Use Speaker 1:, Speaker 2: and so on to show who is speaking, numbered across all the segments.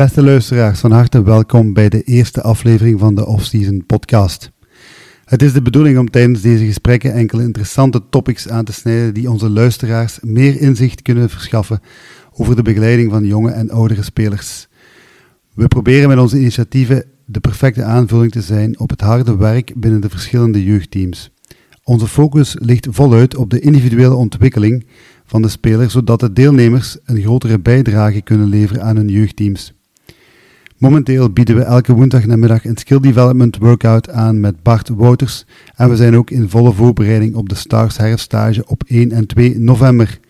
Speaker 1: Beste luisteraars, van harte welkom bij de eerste aflevering van de Off-Season Podcast. Het is de bedoeling om tijdens deze gesprekken enkele interessante topics aan te snijden die onze luisteraars meer inzicht kunnen verschaffen over de begeleiding van jonge en oudere spelers. We proberen met onze initiatieven de perfecte aanvulling te zijn op het harde werk binnen de verschillende jeugdteams. Onze focus ligt voluit op de individuele ontwikkeling van de speler, zodat de deelnemers een grotere bijdrage kunnen leveren aan hun jeugdteams. Momenteel bieden we elke woensdag namiddag een skill development workout aan met Bart Wouters en we zijn ook in volle voorbereiding op de Stars herfststage op 1 en 2 november.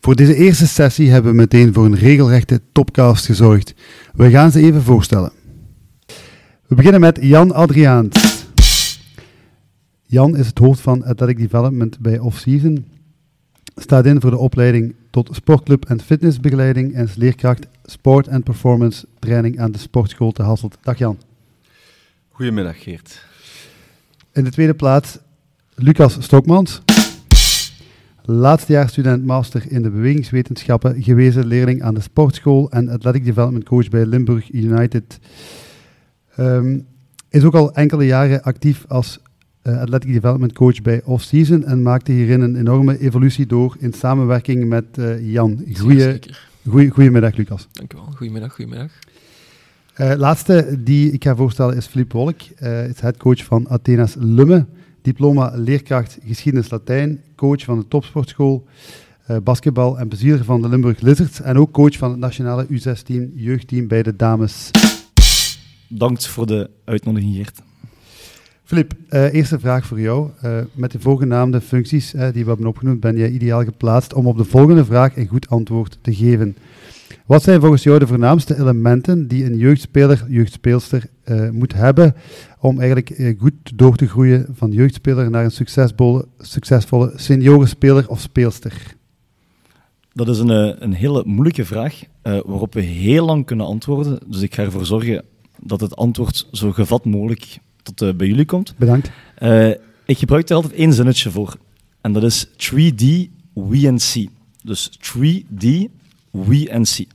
Speaker 1: Voor deze eerste sessie hebben we meteen voor een regelrechte topcast gezorgd. We gaan ze even voorstellen. We beginnen met Jan Adriaans. Jan is het hoofd van Athletic Development bij Off-Season. Staat in voor de opleiding tot sportclub en fitnessbegeleiding en is leerkracht sport en performance training aan de sportschool te Hasselt. Dag Jan.
Speaker 2: Goedemiddag Geert.
Speaker 1: In de tweede plaats Lucas Stokmans. Laatstejaarsstudent master in de bewegingswetenschappen, gewezen leerling aan de sportschool en athletic development coach bij Limburg United. Ehm, is ook al enkele jaren actief als uh, athletic development coach bij Off-Season en maakte hierin een enorme evolutie door in samenwerking met uh, Jan. Goeie, goeie, goedemiddag, Lucas.
Speaker 3: Dank u wel. Goedemiddag, goedemiddag.
Speaker 1: Uh, laatste die ik ga voorstellen is Filip Wolk, is headcoach van Athena's Lumme, diploma leerkracht geschiedenis Latijn, coach van de topsportschool, basketbal en bezielder van de Limburg Lizards en ook coach van het nationale U16 jeugdteam bij de dames.
Speaker 2: Dank voor de uitnodiging, Geert.
Speaker 1: Filip, uh, eerste vraag voor jou. Uh, met de voorgenaamde functies uh, die we hebben opgenoemd, ben jij ideaal geplaatst om op de volgende vraag een goed antwoord te geven. Wat zijn volgens jou de voornaamste elementen die een jeugdspeler, jeugdspeelster moet hebben om eigenlijk goed door te groeien van jeugdspeler naar een succesvolle, succesvolle seniorenspeler of speelster?
Speaker 2: Dat is een, een hele moeilijke vraag waarop we heel lang kunnen antwoorden. Dus ik ga ervoor zorgen dat het antwoord zo gevat mogelijk tot uh, bij jullie komt.
Speaker 1: Bedankt.
Speaker 2: Uh, ik gebruik er altijd één zinnetje voor. En dat is 3D, we and see. Dus 3D, we and see.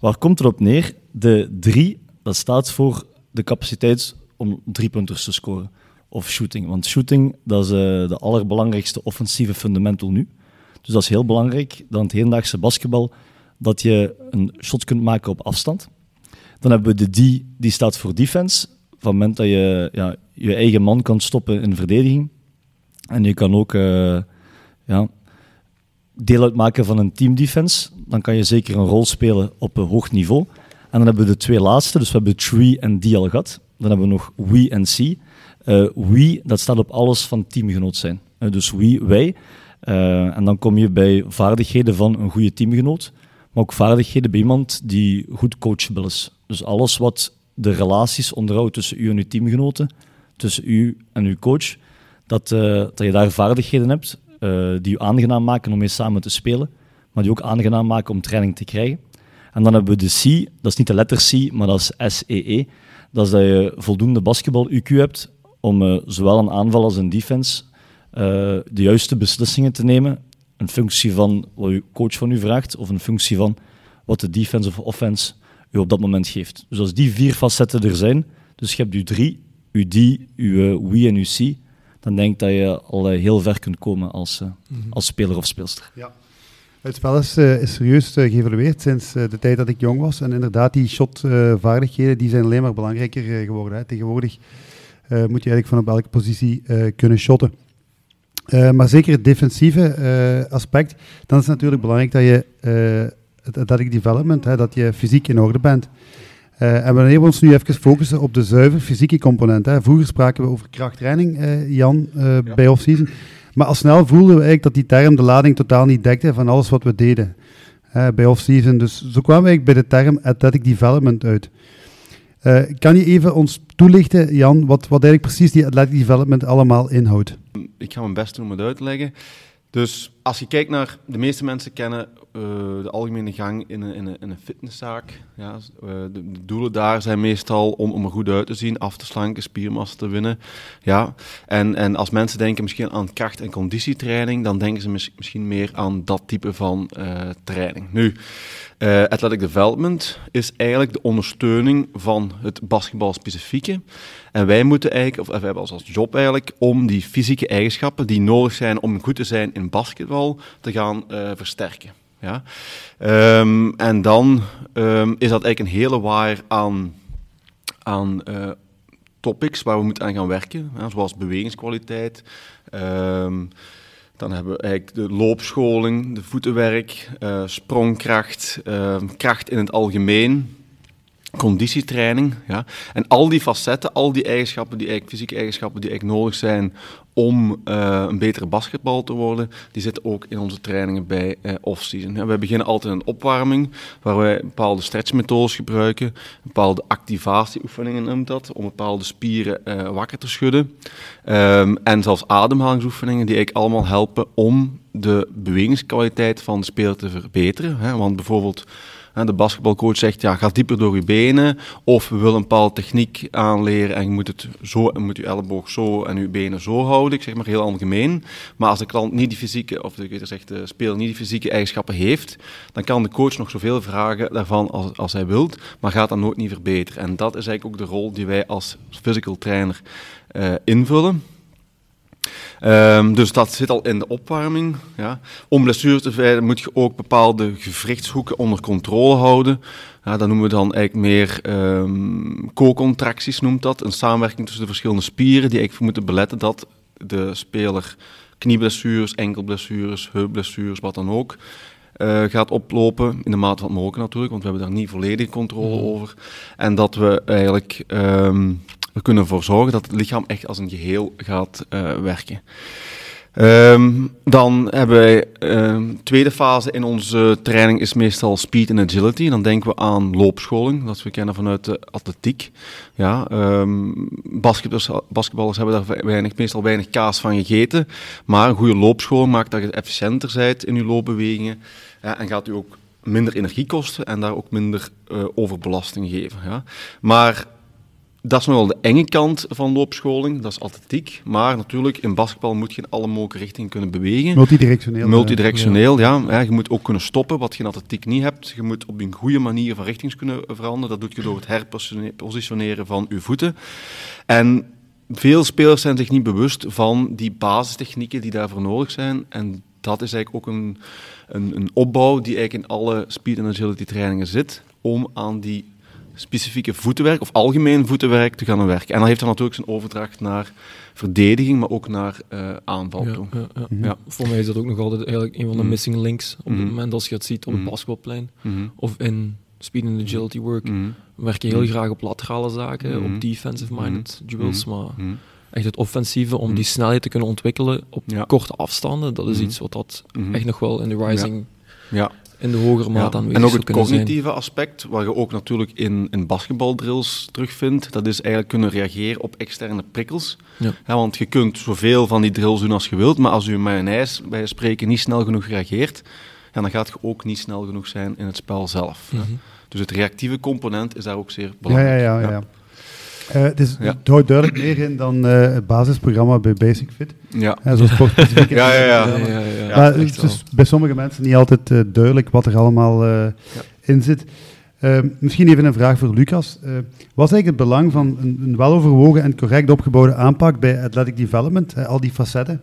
Speaker 2: Waar komt het op neer? De 3, dat staat voor de capaciteit om drie punters te scoren. Of shooting. Want shooting, dat is uh, de allerbelangrijkste offensieve fundamental nu. Dus dat is heel belangrijk dan het hedendaagse basketbal, dat je een shot kunt maken op afstand. Dan hebben we de D, die staat voor defense het moment dat je ja, je eigen man kan stoppen in verdediging. En je kan ook uh, ja, deel uitmaken van een teamdefense. Dan kan je zeker een rol spelen op een hoog niveau. En dan hebben we de twee laatste, dus we hebben tree en D al gehad. Dan hebben we nog we en C. Uh, we, dat staat op alles van teamgenoot zijn. Uh, dus we, wij. En dan kom je bij vaardigheden van een goede teamgenoot, maar ook vaardigheden bij iemand die goed coachable is. Dus alles wat de relaties onderhoudt tussen u en uw teamgenoten, tussen u en uw coach, dat, uh, dat je daar vaardigheden hebt uh, die u aangenaam maken om mee samen te spelen, maar die ook aangenaam maken om training te krijgen. En dan hebben we de C, dat is niet de letter C, maar dat is SEE. E. Dat is dat je voldoende basketbal-UQ hebt om uh, zowel een aanval als een defense de juiste beslissingen te nemen. Een functie van wat uw coach van u vraagt, of een functie van wat de defense of offense u op dat moment geeft. Dus als die vier facetten er zijn, dus je hebt uw drie, uw die, uw we en uw C, dan denk ik dat je al heel ver kunt komen als, mm -hmm. als speler of speelster.
Speaker 1: Ja. Het spel is, uh, is serieus uh, geëvalueerd sinds uh, de tijd dat ik jong was. En inderdaad, die shotvaardigheden die zijn alleen maar belangrijker geworden. Hè. Tegenwoordig moet je eigenlijk van op elke positie kunnen shotten. maar zeker het defensieve aspect, dan is het natuurlijk belangrijk dat je dat ik development, hè, dat je fysiek in orde bent. Uh, en we willen ons nu even focussen op de zuiver fysieke component. Hè. Vroeger spraken we over krachttraining, uh, Jan, uh, ja. bij off-season. Maar al snel voelden we eigenlijk dat die term de lading totaal niet dekte van alles wat we deden bij off-season. Dus zo kwamen we eigenlijk bij de term athletic development uit. kan je even ons toelichten, Jan, wat, wat eigenlijk precies die athletic development allemaal inhoudt?
Speaker 4: Ik ga mijn best doen om het uit te leggen. Dus
Speaker 3: als je kijkt naar, de meeste mensen kennen uh, de algemene gang in een, in een, een fitnesszaak. Ja, uh, de, doelen daar zijn meestal om, om er goed uit te zien, af te slanken, spiermassa te winnen. Ja, en, en als mensen denken misschien aan kracht- en conditietraining, dan denken ze mis, misschien meer aan dat type van uh, training. Nu, athletic development is eigenlijk de ondersteuning van het basketbal specifieke. En wij moeten eigenlijk, of wij hebben als, als job eigenlijk, om die fysieke eigenschappen die nodig zijn om goed te zijn in basketbal, te gaan versterken. Ja? Um, en dan um, is dat eigenlijk een hele waaier aan, aan uh, topics waar we moeten aan gaan werken, zoals bewegingskwaliteit. Um, dan hebben we eigenlijk de loopscholing, de voetenwerk, uh, sprongkracht, kracht in het algemeen, conditietraining. Ja. En al die facetten, al die eigenschappen, die eigenlijk, fysieke eigenschappen die eigenlijk nodig zijn om uh, een betere basketbal te worden, die zitten ook in onze trainingen bij uh, off-season. Beginnen altijd een opwarming, waar wij bepaalde stretchmethodes gebruiken, bepaalde activatieoefeningen noemt dat, om bepaalde spieren uh, wakker te schudden. Um, en zelfs ademhalingsoefeningen die eigenlijk allemaal helpen om de bewegingskwaliteit van de speler te verbeteren. Hè. Want bijvoorbeeld de basketbalcoach zegt, ja, ga dieper door je benen. Of we willen een bepaalde techniek aanleren en je moet het zo, moet je elleboog zo en je benen zo houden. Ik zeg maar heel algemeen. Maar als de klant niet die fysieke, of de, zegt, de speler niet die fysieke eigenschappen heeft, dan kan de coach nog zoveel vragen daarvan als, als hij wilt, maar gaat dat nooit niet verbeteren. En dat is eigenlijk ook de rol die wij als physical trainer uh, invullen. Um, dus dat zit al in de opwarming. Ja. Om blessures te vermijden moet je ook bepaalde gewrichtshoeken onder controle houden. Ja, dat noemen we dan eigenlijk meer um, co-contracties, noemt dat. Een samenwerking tussen de verschillende spieren die eigenlijk moeten beletten dat de speler knieblessures, enkelblessures, heupblessures, wat dan ook, uh, gaat oplopen. In de mate van het mogelijk natuurlijk, want we hebben daar niet volledige controle mm. over. En dat we eigenlijk... Um, we kunnen ervoor zorgen dat het lichaam echt als een geheel gaat uh, werken. Um, dan hebben wij um, tweede fase in onze training is meestal speed en agility. Dan denken we aan loopscholing, dat we kennen vanuit de atletiek. Ja, um, basketballers, hebben daar weinig, meestal weinig kaas van gegeten. Maar een goede loopscholing maakt dat je efficiënter bent in je loopbewegingen. Ja, en gaat u ook minder energie kosten en daar ook minder uh, overbelasting geven. Ja. Maar dat is nog wel de enge kant van loopscholing, dat is atletiek. Maar natuurlijk, in basketbal moet je in alle mogelijke richtingen kunnen bewegen.
Speaker 1: Multidirectioneel.
Speaker 3: Multidirectioneel, ja. ja. Je moet ook kunnen stoppen, wat je in atletiek niet hebt. Je moet op een goede manier van richtings kunnen veranderen. Dat doe je door het herpositioneren van je voeten. En veel spelers zijn zich niet bewust van die basistechnieken die daarvoor nodig zijn. En dat is eigenlijk ook een, een, een opbouw die eigenlijk in alle speed- en agility trainingen zit, om aan die specifieke voetenwerk of algemeen voetenwerk te gaan werken. En dan heeft dat natuurlijk zijn overdracht naar verdediging, maar ook naar uh, aanval
Speaker 4: ja,
Speaker 3: toe.
Speaker 4: Ja, ja. Mm -hmm. Voor mij is dat ook nog altijd eigenlijk een van de mm missing links op het mm -hmm. moment als je het ziet op het basketbalplein
Speaker 3: -hmm.
Speaker 4: of in speed and agility work. We werken heel graag op laterale zaken, op defensive-minded duels, maar echt het offensieve om die snelheid te kunnen ontwikkelen op korte afstanden, dat is iets wat dat echt nog wel in de rising
Speaker 3: ja
Speaker 4: in de hogere mate
Speaker 3: ja.
Speaker 4: aanwezig
Speaker 3: En ook het cognitieve
Speaker 4: zijn.
Speaker 3: aspect, waar je ook natuurlijk in, in basketbaldrills terugvindt, dat is eigenlijk kunnen reageren op externe prikkels.
Speaker 4: Ja.
Speaker 3: Ja, want je kunt zoveel van die drills doen als je wilt, maar als je mayonaise bij spreken niet snel genoeg reageert, ja, dan gaat je ook niet snel genoeg zijn in het spel zelf.
Speaker 4: Mm -hmm.
Speaker 3: Dus het reactieve component is daar ook zeer belangrijk.
Speaker 1: Ja, ja, ja. Uh, het, is, ja. het houdt duidelijk meer in dan uh, het basisprogramma bij Basic Fit.
Speaker 3: Ja.
Speaker 1: Uh, zo sportspecifiek.
Speaker 3: ja, ja, ja.
Speaker 4: ja, ja, ja.
Speaker 1: Maar het is dus bij sommige mensen niet altijd uh, duidelijk wat er allemaal in zit. misschien even een vraag voor Lucas. wat is eigenlijk het belang van een, een weloverwogen en correct opgebouwde aanpak bij athletic development, al die facetten?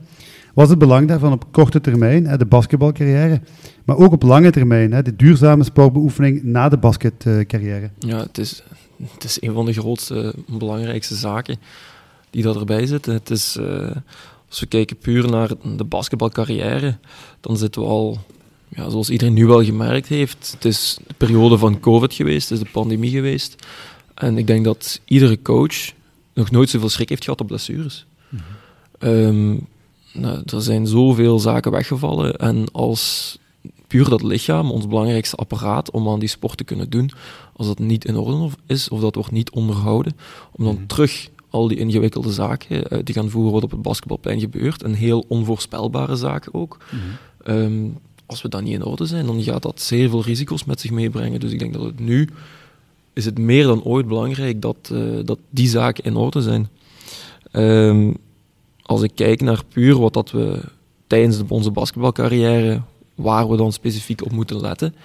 Speaker 1: Wat is het belang daarvan op korte termijn, de basketbalcarrière, maar ook op lange termijn, de duurzame sportbeoefening na de basketcarrière?
Speaker 4: Ja, het is, het is een van de grootste, belangrijkste zaken die dat erbij zitten. Het is, uh, als we kijken puur naar de basketbalcarrière, dan zitten we al, ja, zoals iedereen nu wel gemerkt heeft, het is de periode van COVID geweest, het is de pandemie geweest. En ik denk dat iedere coach nog nooit zoveel schrik heeft gehad op blessures. Mm -hmm. um, nou, er zijn zoveel zaken weggevallen en als puur dat lichaam, ons belangrijkste apparaat om aan die sport te kunnen doen, als dat niet in orde is of dat wordt niet onderhouden, om dan mm. terug al die ingewikkelde zaken uh, te gaan voeren wat op het basketbalplein gebeurt, en heel onvoorspelbare zaken ook.
Speaker 3: Mm.
Speaker 4: Ehm, als we dan niet in orde zijn, dan gaat dat zeer veel risico's met zich meebrengen. Dus ik denk dat het nu is het meer dan ooit belangrijk dat, uh, dat die zaken in orde zijn. Um, als ik kijk naar puur wat dat we tijdens onze basketbalcarrière, waar we dan specifiek op moeten letten.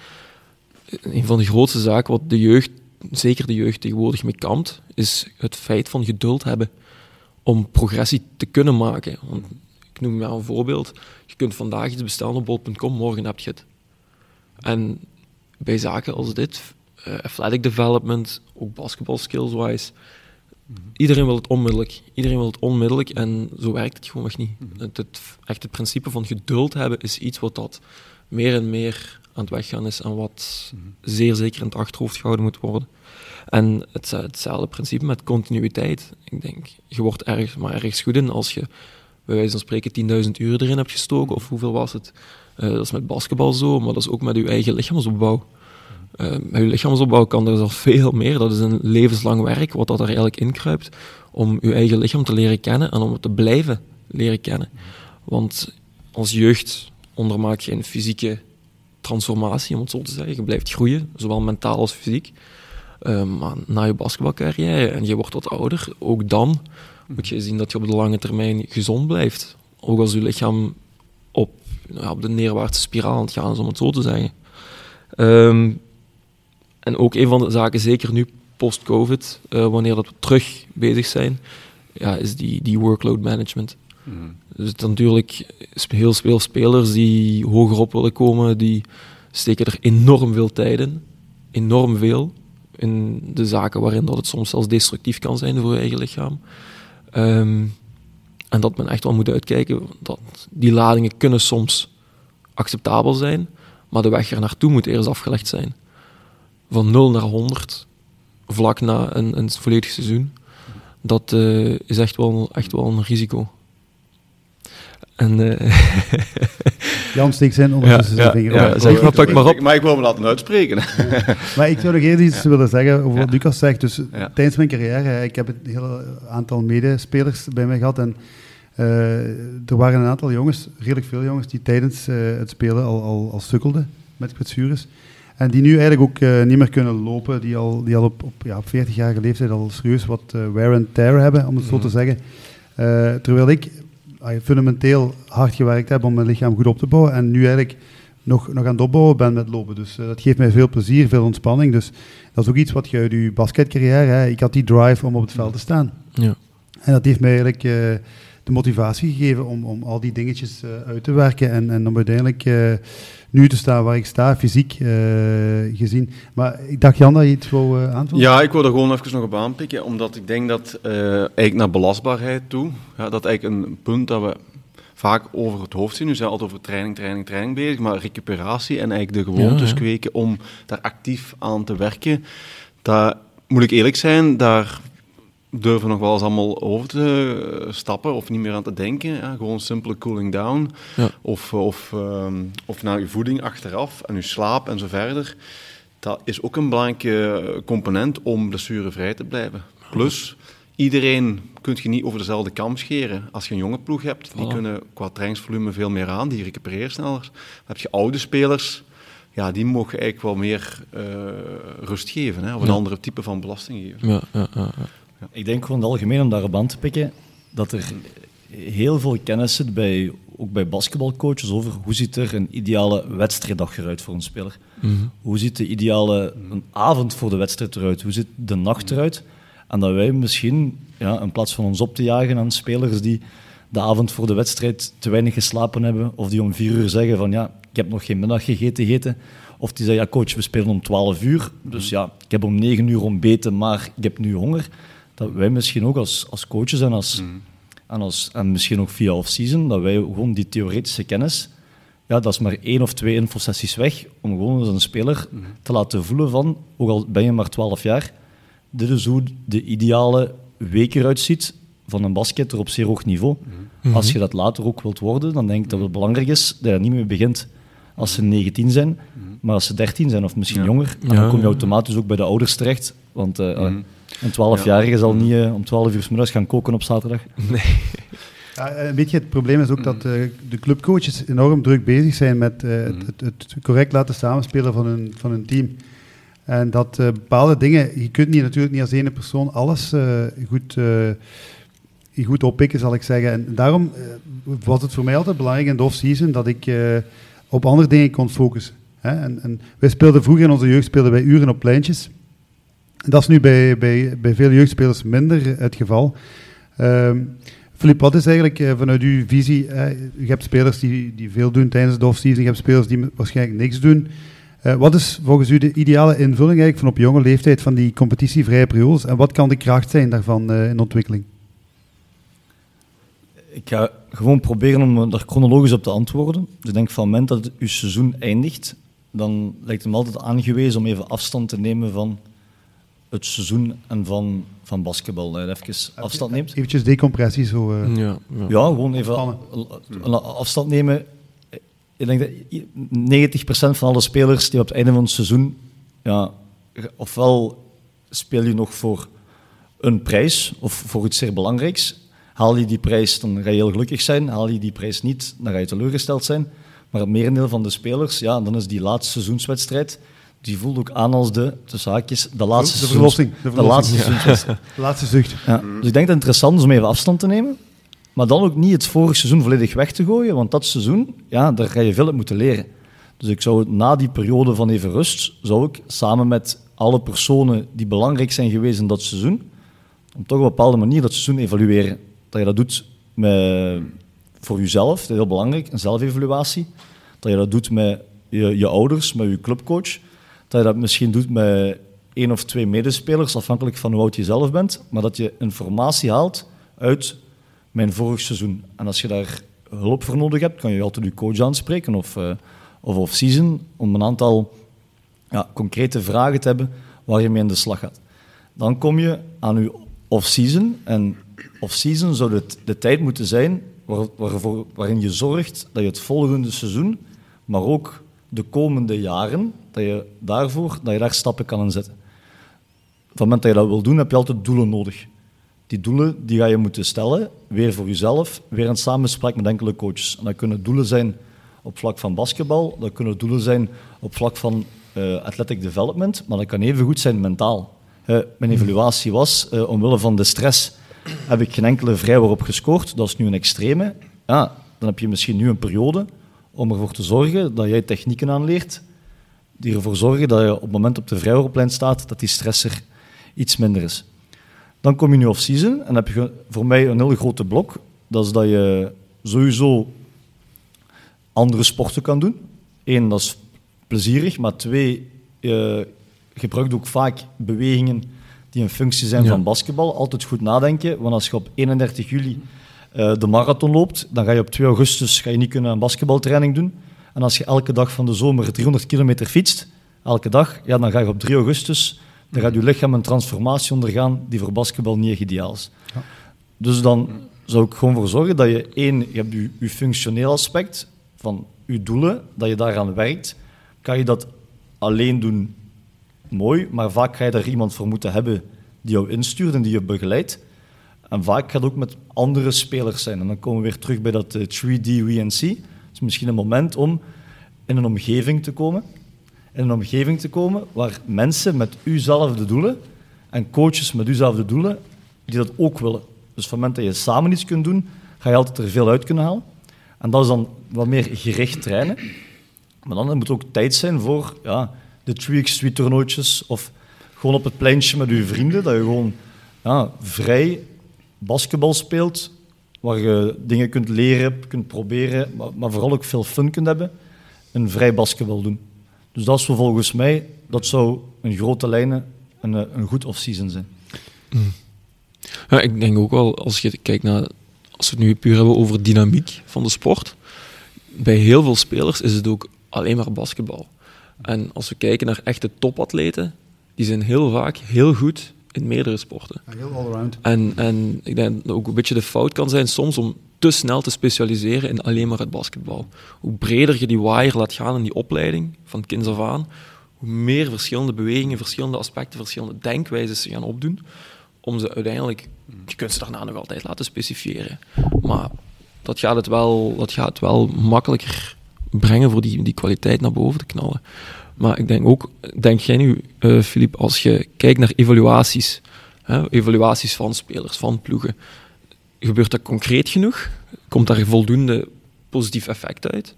Speaker 4: Een van de grootste zaken wat de jeugd, zeker de jeugd tegenwoordig mee kampt, is het feit van geduld hebben om progressie te kunnen maken. Want ik noem maar een voorbeeld. Je kunt vandaag iets bestellen op bol.com, morgen heb je het. En bij zaken als dit, uh, athletic development, ook basketball skills-wise, Iedereen wil het onmiddellijk. Iedereen wil het onmiddellijk en zo werkt het gewoon niet. Mhm. het, het, echt het principe van geduld hebben is iets wat dat meer en meer aan het weggaan is en wat mhm. zeer zeker in het achterhoofd gehouden moet worden. En het, hetzelfde principe met continuïteit. Ik denk, je wordt erg, maar ergens goed in als je bij wijze van spreken 10.000 uur erin hebt gestoken, of hoeveel was het? Uh, dat is met basketbal zo, maar dat is ook met je eigen lichaamsopbouw. Uh, met je lichaamsopbouw kan er zelfs veel meer. Dat is een levenslang werk, wat dat er eigenlijk inkruipt, om je eigen lichaam te leren kennen en om het te blijven leren kennen. Want als jeugd ondermaak je een fysieke transformatie, om het zo te zeggen. Je blijft groeien, zowel mentaal als fysiek. Uh, maar na je basketbalcarrière en je wordt wat ouder, ook dan moet je zien dat je op de lange termijn gezond blijft. Ook als je lichaam op, de neerwaartse spiraal aan het gaan is, om het zo te zeggen. Um, en ook een van de zaken, zeker nu post-COVID, uh, wanneer dat we terug bezig zijn, ja, is die, die workload management. Mm. Dus natuurlijk, heel veel spelers die hogerop willen komen, die steken er enorm veel tijd in. Enorm veel. In de zaken waarin dat het soms zelfs destructief kan zijn voor je eigen lichaam. Um, en dat men echt wel moet uitkijken. Dat die ladingen kunnen soms acceptabel zijn, maar de weg er naartoe moet eerst afgelegd zijn van 0 naar 100 vlak na een, een volledig seizoen, dat uh, is echt wel, echt wel een risico. En, uh,
Speaker 1: Jan steekt zijn ondertussen
Speaker 4: ja,
Speaker 1: zijn
Speaker 4: vinger ja, zeg maar, pak maar op.
Speaker 3: Maar ik wil me laten uitspreken.
Speaker 1: maar ik zou nog eerst iets willen zeggen over wat Lucas zegt. Dus tijdens mijn carrière, ik heb een heel aantal medespelers bij mij gehad en uh, er waren een aantal jongens, redelijk veel jongens, die tijdens het spelen al, al, al sukkelden met kwetsures. En die nu eigenlijk ook uh, niet meer kunnen lopen, die al, die al op, op, ja, op 40-jarige leeftijd al serieus wat uh, wear and tear hebben, om het zo te mhm. zeggen. Uh, terwijl ik fundamenteel hard gewerkt heb om mijn lichaam goed op te bouwen en nu eigenlijk nog, nog aan het opbouwen ben met lopen. Dus dat geeft mij veel plezier, veel ontspanning. Dus dat is ook iets wat je uit je basketcarrière, hè, ik had die drive om op het veld te staan.
Speaker 4: Ja.
Speaker 1: En dat heeft mij eigenlijk de motivatie gegeven om, om al die dingetjes uit te werken en, en om uiteindelijk nu te staan waar ik sta, fysiek uh, gezien. Maar ik dacht, Jan, dat je iets wil uh, aanvullen?
Speaker 3: Ja, ik wil er gewoon even nog op aanpikken, omdat ik denk dat uh, eigenlijk naar belastbaarheid toe, ja, dat eigenlijk een punt dat we vaak over het hoofd zien. Nu zijn we altijd over training, training, training bezig, maar recuperatie en eigenlijk de gewoontes ja, kweken om daar actief aan te werken, daar moet ik eerlijk zijn, daar durven nog wel eens allemaal over te stappen of niet meer aan te denken. Ja, gewoon simpele cooling down. Ja. Of, of, um, of naar je voeding achteraf en je slaap en zo verder. Dat is ook een belangrijke component om blessurevrij te blijven. Plus, iedereen kun je niet over dezelfde kam scheren. Als je een jonge ploeg hebt, die kunnen qua trainingsvolume veel meer aan, die recupereren sneller. Dan heb je oude spelers, ja, die mogen eigenlijk wel meer uh, rust geven, hè, of een ja. andere type van belasting geven.
Speaker 4: Ja, ja, ja,
Speaker 2: ik denk gewoon in het algemeen om daarop aan te pikken dat er heel veel kennis zit bij, ook bij basketbalcoaches over hoe ziet er een ideale wedstrijddag eruit voor een speler.
Speaker 4: Mm -hmm.
Speaker 2: Hoe ziet de ideale een avond voor de wedstrijd eruit? Hoe ziet de nacht eruit? En dat wij misschien, ja, in plaats van ons op te jagen aan spelers die de avond voor de wedstrijd te weinig geslapen hebben, of die om vier uur zeggen van ja, ik heb nog geen middag gegeten, gegeten. Of die zeggen, ja coach, we spelen om 12 uur, dus ja, ik heb om 9 uur ontbeten, maar ik heb nu honger dat wij misschien ook als, als coaches en, als, mm. en, als, en misschien ook via off-season, dat wij gewoon die theoretische kennis, ja, dat is maar één of twee infosessies weg, om gewoon als een speler mm. te laten voelen van, ook al ben je maar 12 jaar, dit is hoe de ideale week eruit ziet van een basketter op zeer hoog niveau. Mm. Als je dat later ook wilt worden, dan denk ik dat het belangrijk is dat je niet meer begint als ze 19 zijn, maar als ze 13 zijn of misschien jonger, dan kom je automatisch ook bij de ouders terecht. Want uh, een 12-jarige zal niet uh, om 12 uur middags gaan koken op zaterdag.
Speaker 4: Nee.
Speaker 1: Ja, een beetje het probleem is ook dat uh, de clubcoaches enorm druk bezig zijn met uh, het, het, het, correct laten samenspelen van hun, van hun team. En dat uh, bepaalde dingen, je kunt niet, natuurlijk niet als ene persoon alles goed, goed oppikken, zal ik zeggen. En daarom was het voor mij altijd belangrijk in de off-season dat ik op andere dingen kon focussen. Hè? En, en, wij speelden vroeger in onze jeugd speelden wij uren op pleintjes. Dat is nu bij, bij, bij veel jeugdspelers minder het geval. Filip, wat is eigenlijk uh, vanuit uw visie? Uh, je hebt spelers die, die veel doen tijdens de offseason, je hebt spelers die waarschijnlijk niks doen. Uh, wat is volgens u de ideale invulling eigenlijk van op jonge leeftijd van die competitievrije periodes en wat kan de kracht zijn daarvan in ontwikkeling?
Speaker 2: Ik ga gewoon proberen om daar chronologisch op te antwoorden. Dus ik denk van het moment dat uw seizoen eindigt, dan lijkt het me altijd aangewezen om even afstand te nemen van het seizoen en van, van basketbal. Dat je even afstand neemt.
Speaker 1: Eventjes decompressie zo. Uh,
Speaker 2: ja, ja. ja, gewoon even afstand nemen. Ik denk dat 90% van alle spelers die op het einde van het seizoen, ja, ofwel speel je nog voor een prijs of voor iets zeer belangrijks. Haal je die prijs, dan ga je heel gelukkig zijn. Haal je die prijs niet, dan ga je teleurgesteld zijn. Maar het merendeel van de spelers, ja, dan is die laatste seizoenswedstrijd die voelt ook aan als de, tussen haakjes, de laatste
Speaker 1: de verlossing.
Speaker 2: De, de laatste,
Speaker 1: ja. de laatste zucht.
Speaker 2: Ja. Dus ik denk dat het interessant is om even afstand te nemen. Maar dan ook niet het vorige seizoen volledig weg te gooien. Want dat seizoen, ja, daar ga je veel uit moeten leren. Dus ik zou na die periode van even rust, zou ik samen met alle personen die belangrijk zijn geweest in dat seizoen, op toch op een bepaalde manier dat seizoen evalueren. Dat je dat doet met, voor jezelf, dat is heel belangrijk, een zelfevaluatie. Dat je dat doet met je, je ouders, met je clubcoach dat je dat misschien doet met één of twee medespelers, afhankelijk van hoe oud je zelf bent, maar dat je informatie haalt uit mijn vorig seizoen. En als je daar hulp voor nodig hebt, kan je altijd je coach aanspreken of, uh, of off-season, om een aantal ja, concrete vragen te hebben waar je mee in de slag gaat. Dan kom je aan je off-season. En off-season zou het de tijd moeten zijn waar, waarin je zorgt dat je het volgende seizoen, maar ook de komende jaren, dat je daarvoor dat je daar stappen kan inzetten. Van het moment dat je dat wil doen, heb je altijd doelen nodig. Die doelen die ga je moeten stellen, weer voor jezelf, weer in samenspraak met enkele coaches. En dat kunnen doelen zijn op vlak van basketbal, dat kunnen doelen zijn op vlak van uh, athletic development, maar dat kan even goed zijn mentaal. Uh, mijn evaluatie was, uh, omwille van de stress, heb ik geen enkele vrijwoord op gescoord. Dat is nu een extreme. Ja, dan heb je misschien nu een periode om ervoor te zorgen dat jij technieken aanleert die ervoor zorgen dat je op het moment op de vrijhooroplein staat, dat die stress er iets minder is. Dan kom je nu off-season en dan heb je voor mij een heel grote blok. Dat is dat je sowieso andere sporten kan doen. Eén, dat is plezierig, maar twee, je gebruikt ook vaak bewegingen die een functie zijn van basketbal. Altijd goed nadenken, want als je op 31 juli uh, de marathon loopt, dan ga je op 2 augustus ga je niet kunnen een basketbaltraining doen. En als je elke dag van de zomer 300 kilometer fietst, elke dag, ja, dan ga je op 3 augustus, dan gaat je lichaam een transformatie ondergaan die voor basketbal niet ideaal is. Ja. Dus dan zou ik gewoon voor zorgen dat je één, je hebt je, je functioneel aspect van je doelen, dat je daaraan werkt. Kan je dat alleen doen, mooi, maar vaak ga je daar iemand voor moeten hebben die jou instuurt en die je begeleidt. En vaak gaat het ook met andere spelers zijn. En dan komen we weer terug bij dat 3D eh, WNC. Is misschien een moment om in een omgeving te komen. In een omgeving te komen waar mensen met uzelfde doelen en coaches met uzelfde doelen, die dat ook willen. Dus van het moment dat je samen iets kunt doen, ga je altijd er veel uit kunnen halen. En dat is dan wat meer gericht trainen. Maar dan moet er ook tijd zijn voor ja, de 3x3 toernooitjes of gewoon op het pleintje met je vrienden, dat je gewoon ja, vrij basketbal speelt, waar je dingen kunt leren, kunt proberen, maar, maar vooral ook veel fun kunt hebben, een vrij basketbal doen. Dus dat is volgens mij, dat zou in grote lijnen een, eh, een goed off-season zijn.
Speaker 4: Hmm. Ja, ik denk ook wel, als je kijkt naar, als we het nu puur hebben over dynamiek van de sport, bij heel veel spelers is het ook alleen maar basketbal. En als we kijken naar echte topatleten, die zijn heel vaak heel goed in meerdere sporten.
Speaker 1: heel allround.
Speaker 4: En, en ik denk dat ook een beetje de fout kan zijn soms om te snel te specialiseren in alleen maar het basketbal. Hoe breder je die wire laat gaan in die opleiding, van kinds af aan, hoe meer verschillende bewegingen, verschillende aspecten, verschillende denkwijzen ze gaan opdoen, om ze uiteindelijk, je kunt ze daarna nog altijd laten specifieren, maar dat gaat het wel, dat gaat het wel makkelijker brengen voor die, die kwaliteit naar boven te knallen. Maar ik denk ook, denk jij nu, Filip, als je kijkt naar evaluaties, hè, evaluaties van spelers, van ploegen, gebeurt dat concreet genoeg? Komt daar voldoende positief effect uit?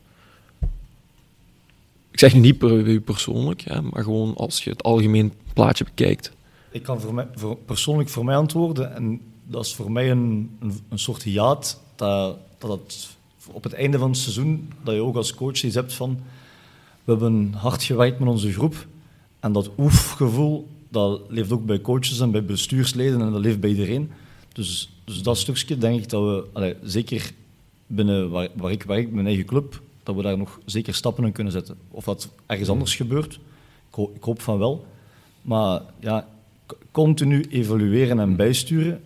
Speaker 4: Ik zeg nu niet per u persoonlijk, hè, maar gewoon als je het algemeen plaatje bekijkt.
Speaker 2: Ik kan voor mij, voor, persoonlijk voor mij antwoorden, en dat is voor mij een, een, een soort hiaat, dat, dat op het einde van het seizoen, dat je ook als coach iets hebt van, we hebben hard gewerkt met onze groep, en dat oefgevoel, dat leeft ook bij coaches en bij bestuursleden, en dat leeft bij iedereen. Dus, dus dat stukje denk ik dat we, zeker binnen waar, waar ik werk, mijn eigen club, dat we daar nog zeker stappen in kunnen zetten. Of dat ergens anders gebeurt, ik, ik hoop van wel. Maar ja, continu evalueren en bijsturen,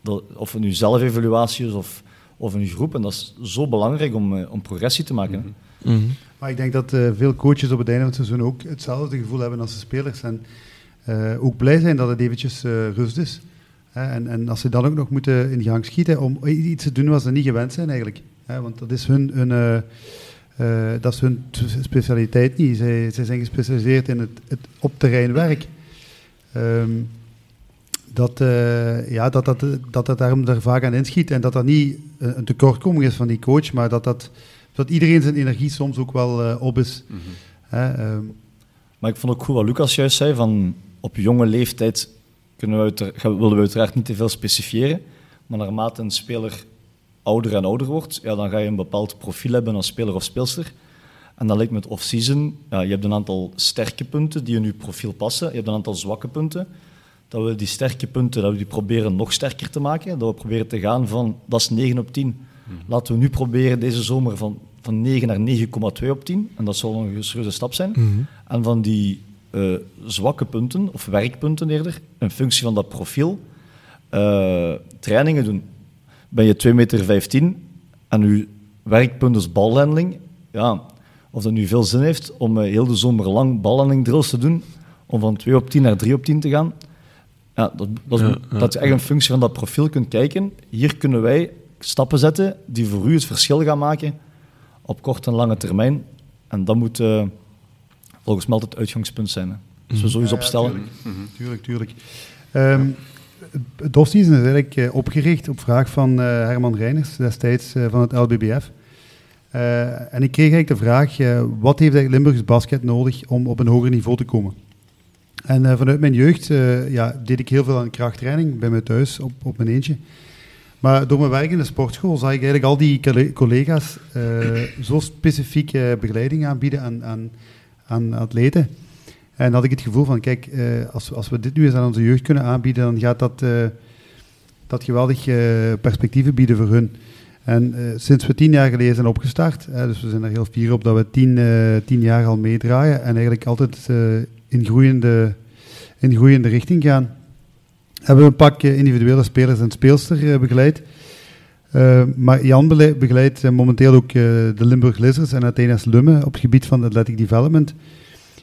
Speaker 2: dat, of het nu zelfevaluatie is of, of een groep, en dat is zo belangrijk om, uh, om progressie te maken.
Speaker 1: Maar ik denk dat uh, veel coaches op het einde van het seizoen ook hetzelfde gevoel hebben als de spelers. En uh, ook blij zijn dat het eventjes rust is. En, en, als ze dan ook nog moeten in gang schieten om iets te doen wat ze niet gewend zijn eigenlijk. Want dat is hun, hun, dat is hun specialiteit niet. Zij, zij zijn gespecialiseerd in het, het op terrein werk. Um, dat, ja, dat, dat, dat dat daarom er vaak aan inschiet en dat dat niet een tekortkoming is van die coach, maar dat, dat, dat iedereen zijn energie soms ook wel op is. Mm
Speaker 2: -hmm. um, maar ik vond ook goed wat Lucas juist zei, van op jonge leeftijd kunnen we uiteraard, willen we uiteraard niet te veel specifieren, maar naarmate een speler ouder en ouder wordt, ja, dan ga je een bepaald profiel hebben als speler of speelster. En dan lijkt me het off-season, ja, je hebt een aantal sterke punten die in je profiel passen, je hebt een aantal zwakke punten. Dat we die sterke punten dat we die proberen nog sterker te maken. Dat we proberen te gaan van, dat is 9 op 10. Hmm. Laten we nu proberen deze zomer van, van 9 naar 9,2 op 10. En dat zal een serieuze stap zijn. Hmm. En van die uh, zwakke punten, of werkpunten eerder, in functie van dat profiel, uh, trainingen doen. Ben je 2,15 meter 15 en je werkpunt is balhandling, ja, of dat nu veel zin heeft om uh, heel de zomer lang balhandling drills te doen, om van 2 op 10 naar 3 op 10 te gaan, ja, dat, dat, is, ja, ja, dat je echt een functie van dat profiel kunt kijken. Hier kunnen wij stappen zetten die voor u het verschil gaan maken op korte en lange termijn. En dat moet volgens mij altijd het uitgangspunt zijn. Hè. Dus we sowieso opstellen.
Speaker 1: Ja, tuurlijk, tuurlijk. tuurlijk. Um, het is eigenlijk uh, opgericht op vraag van uh, Herman Reiners, destijds uh, van het LBBF. en ik kreeg eigenlijk de vraag, wat heeft eigenlijk Limburgs basket nodig om op een hoger niveau te komen? En vanuit mijn jeugd ja, deed ik heel veel aan krachttraining bij me thuis, op, op mijn eentje. Maar door mijn werk in de sportschool zag ik eigenlijk al die collega's zo specifiek begeleiding aanbieden aan, aan aan atleten. En had ik het gevoel van, kijk, uh, als, als we dit nu eens aan onze jeugd kunnen aanbieden, dan gaat dat, uh, dat geweldig perspectieven bieden voor hun. En sinds we tien jaar geleden zijn opgestart, dus we zijn er heel fier op dat we tien, tien jaar al meedraaien en eigenlijk altijd in, groeiende, in groeiende richting gaan, hebben we een pak individuele spelers en speelster begeleid. Uh, maar Jan begeleidt momenteel ook de Limburg Lizards en Athena's Lumme op het gebied van athletic development.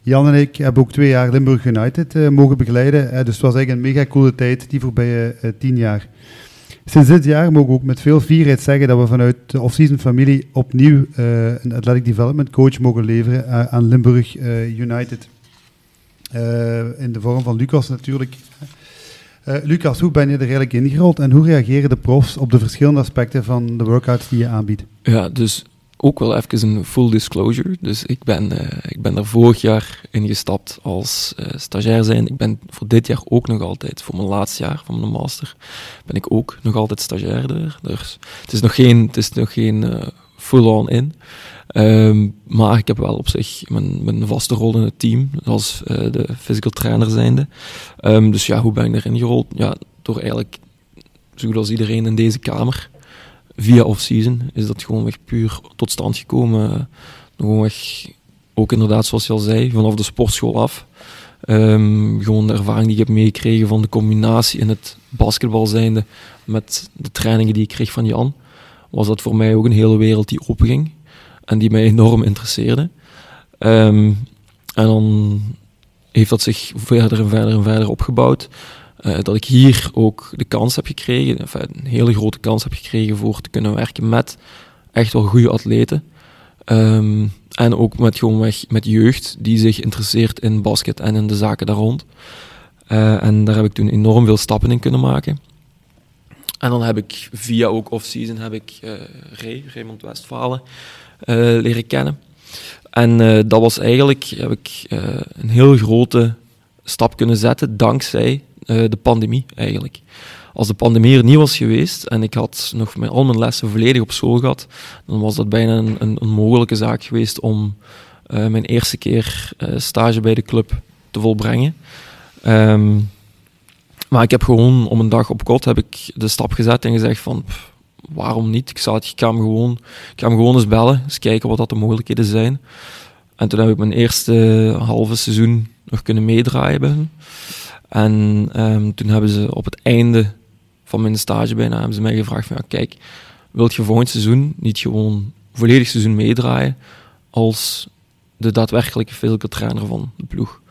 Speaker 1: Jan en ik hebben ook twee jaar Limburg United mogen begeleiden. dus het was eigenlijk een mega coole tijd, die voorbije tien jaar. Sinds dit jaar mogen we ook met veel fierheid zeggen dat we vanuit de off-season familie opnieuw een athletic development coach mogen leveren aan Limburg United. in de vorm van Lucas natuurlijk. Uh, Lucas, hoe ben je er eigenlijk ingerold en hoe reageren de profs op de verschillende aspecten van de workouts die je aanbiedt?
Speaker 4: Ja, dus ook wel even een full disclosure. Dus ik ben, uh, ik ben er vorig jaar ingestapt als uh, stagiair zijn. Ik ben voor dit jaar ook nog altijd, voor mijn laatste jaar van mijn master, ben ik ook nog altijd stagiair er. Dus het is nog geen, het is nog geen full-on in. Um, maar ik heb wel op zich mijn, mijn vaste rol in het team, als uh, de physical trainer zijnde. Um, dus ja, hoe ben ik erin gerold? Ja, door eigenlijk, zo als iedereen in deze kamer, via off-season, is dat gewoon weg puur tot stand gekomen. Gewoon weg, ook inderdaad zoals je al zei, vanaf de sportschool af. Um, gewoon de ervaring die ik heb meegekregen van de combinatie in het basketbal zijnde met de trainingen die ik kreeg van Jan, was dat voor mij ook een hele wereld die openging en die mij enorm interesseerde. Um, en dan heeft dat zich verder en verder en verder opgebouwd. dat ik hier ook de kans heb gekregen, een hele grote kans heb gekregen voor te kunnen werken met echt wel goede atleten. Ehm, en ook met gewoon met jeugd die zich interesseert in basket en in de zaken daar rond. Uh, en daar heb ik toen enorm veel stappen in kunnen maken. En dan heb ik via ook off-season heb ik uh, Ray, Raymond Westfalen, leren kennen. En dat was eigenlijk, heb ik een heel grote stap kunnen zetten dankzij de pandemie eigenlijk. Als de pandemie er niet was geweest en ik had nog mijn, al mijn lessen volledig op school gehad, dan was dat bijna een, een, een mogelijke zaak geweest om mijn eerste keer stage bij de club te volbrengen. Um, maar ik heb gewoon om een dag op kot heb ik de stap gezet en gezegd van waarom niet? Ik, zou ik, ga hem gewoon, ik gewoon eens bellen, eens kijken wat dat de mogelijkheden zijn. En toen heb ik mijn eerste halve seizoen nog kunnen meedraaien. En um, toen hebben ze op het einde van mijn stage bijna hebben ze mij gevraagd van kijk, wilt je volgend seizoen niet gewoon volledig seizoen meedraaien als de daadwerkelijke physical trainer van de ploeg?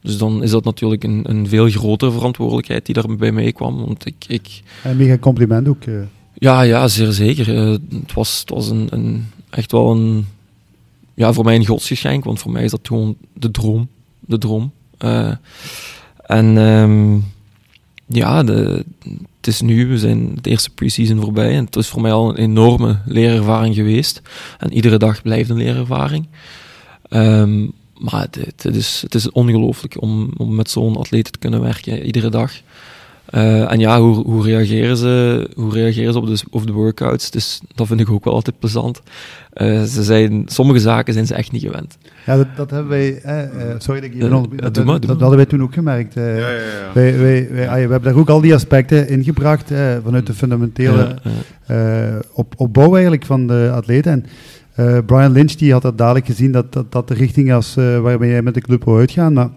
Speaker 4: Dus dan is dat natuurlijk een, een veel grotere verantwoordelijkheid die daar bij mij kwam. Want ik, ik...
Speaker 1: En mega compliment ook. Uh.
Speaker 4: Ja, ja, zeer zeker. Uh, het was, het was een, een, echt wel een, ja, voor mij een godsgeschenk, want voor mij is dat gewoon de droom. De droom. Uh, en um, ja, de, het is nu, we zijn de eerste pre-season voorbij en het is voor mij al een enorme leerervaring geweest. En iedere dag blijft een leerervaring. Um, maar het, het, is, het is ongelooflijk om, om met zo'n atleet te kunnen werken, iedere dag. Uh, en ja, hoe, hoe, reageren ze, hoe reageren ze op de, op de workouts? Dus dat vind ik ook wel altijd plezant. Uh, ze zijn, sommige zaken zijn ze echt niet gewend.
Speaker 1: Ja, dat, dat hebben wij... Uh, sorry dat ik even uh, dat, dat, dat, hadden wij toen ook gemerkt. Ja, ja, ja. Wij, wij, wij, we hebben daar ook al die aspecten ingebracht vanuit de fundamentele op, opbouw eigenlijk van de atleten. En uh, Brian Lynch die had dat dadelijk gezien dat dat, dat de richting was uh, waarmee jij met de club wil uitgaan. Maar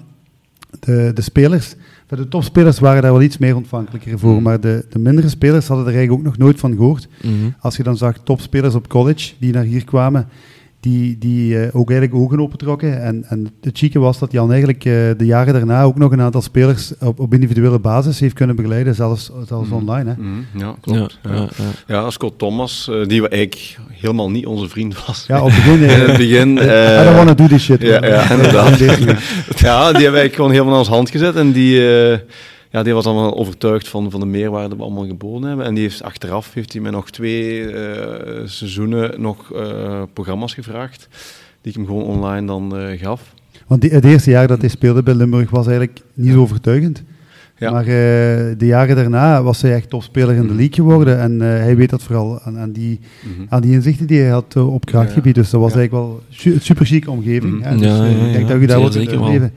Speaker 1: de, de spelers, de topspelers waren daar wel iets meer ontvankelijker voor. Mhm. Maar de, de mindere spelers hadden er eigenlijk ook nog nooit van gehoord. Mm -hmm. Als je dan zag topspelers op college die naar hier kwamen die, die uh, ook eigenlijk ogen opentrokken. En, en het chique was dat Jan eigenlijk uh, de jaren daarna ook nog een aantal spelers op, op individuele basis heeft kunnen begeleiden, zelfs, zelfs mm. online. Hè.
Speaker 3: Mm. Ja, klopt. Ja, ja, ja. ja Scott Thomas, uh, die we eigenlijk helemaal niet onze vriend was.
Speaker 1: Ja, op het begin.
Speaker 3: In het begin.
Speaker 1: I don't want to do this shit.
Speaker 3: Ja, ja inderdaad. ja, die hebben wij gewoon helemaal aan ons hand gezet en die ja, die was allemaal overtuigd van, van de meerwaarde die we allemaal geboden hebben. En die heeft achteraf heeft hij me nog twee uh, seizoenen nog uh, programma's gevraagd, die ik hem gewoon online dan uh, gaf.
Speaker 1: Want die, het eerste jaar dat hij speelde bij Limburg was eigenlijk niet zo overtuigend. Ja. Maar de jaren daarna was hij echt topspeler in de mhm. league geworden. En hij weet dat vooral aan, aan die, mm -hmm. aan die inzichten die hij had op krachtgebied. Dus dat was eigenlijk wel een super chique omgeving. Mm -hmm. dus, ik denk dat je daar wat in leven.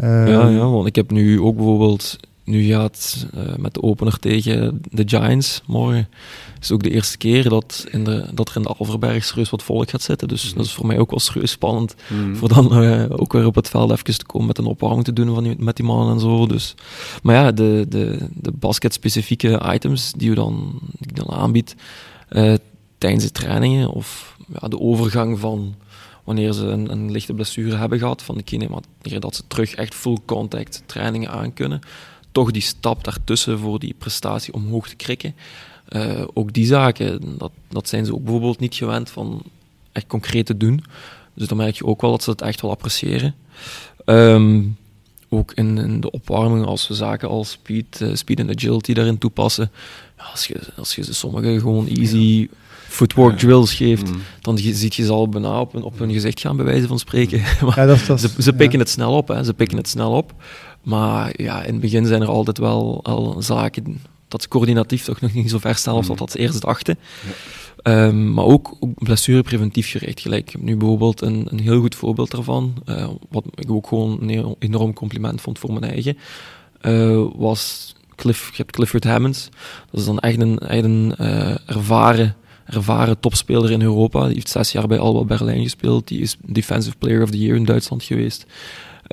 Speaker 4: ja, ja, want ik heb nu ook bijvoorbeeld nu gaat uh, met de opener tegen de Giants morgen. is ook de eerste keer dat, in de, dat er in de Alverberg serieus wat volk gaat zitten. Dus mm. dat is voor mij ook wel serieus spannend. Mm. Voor dan uh, ook weer op het veld even te komen met een opwarming te doen van die, met die mannen en zo. Dus. Maar ja, de, de, de basket-specifieke items die je dan, die dan aanbiedt uh, tijdens de trainingen of ja, de overgang van wanneer ze een, een, lichte blessure hebben gehad van de knie, maar dat ze terug echt full contact trainingen aan kunnen toch die stap daartussen voor die prestatie omhoog te krikken. Uh, ook die zaken, dat, dat zijn ze ook bijvoorbeeld niet gewend van echt concreet te doen. Dus dan merk je ook wel dat ze het echt wel appreciëren. Um, ook in, in, de opwarming, als we zaken als speed, uh, speed en agility daarin toepassen. Ja, als, je, als je sommige gewoon easy footwork drills geeft, mm. dan ziet je ze al bijna op, op hun gezicht gaan, bij wijze van spreken. ja, dat, dat, ze, ze pikken het snel op, hè. ze pikken het snel op. Maar ja, in het begin zijn er altijd wel al zaken dat ze coördinatief toch nog niet zo ver staan als mm. dat ze eerst dachten. Ja. Um, maar ook, ook blessurepreventief gericht. Gelijk, nu bijvoorbeeld een, een heel goed voorbeeld daarvan, uh, wat ik ook gewoon een enorm compliment vond voor mijn eigen, uh, was Cliff, je hebt Clifford Hammonds. Dat is dan echt een, echt een uh, ervaren, ervaren topspeler in Europa. Die heeft zes jaar bij Alba Berlijn gespeeld. Die is Defensive Player of the Year in Duitsland geweest.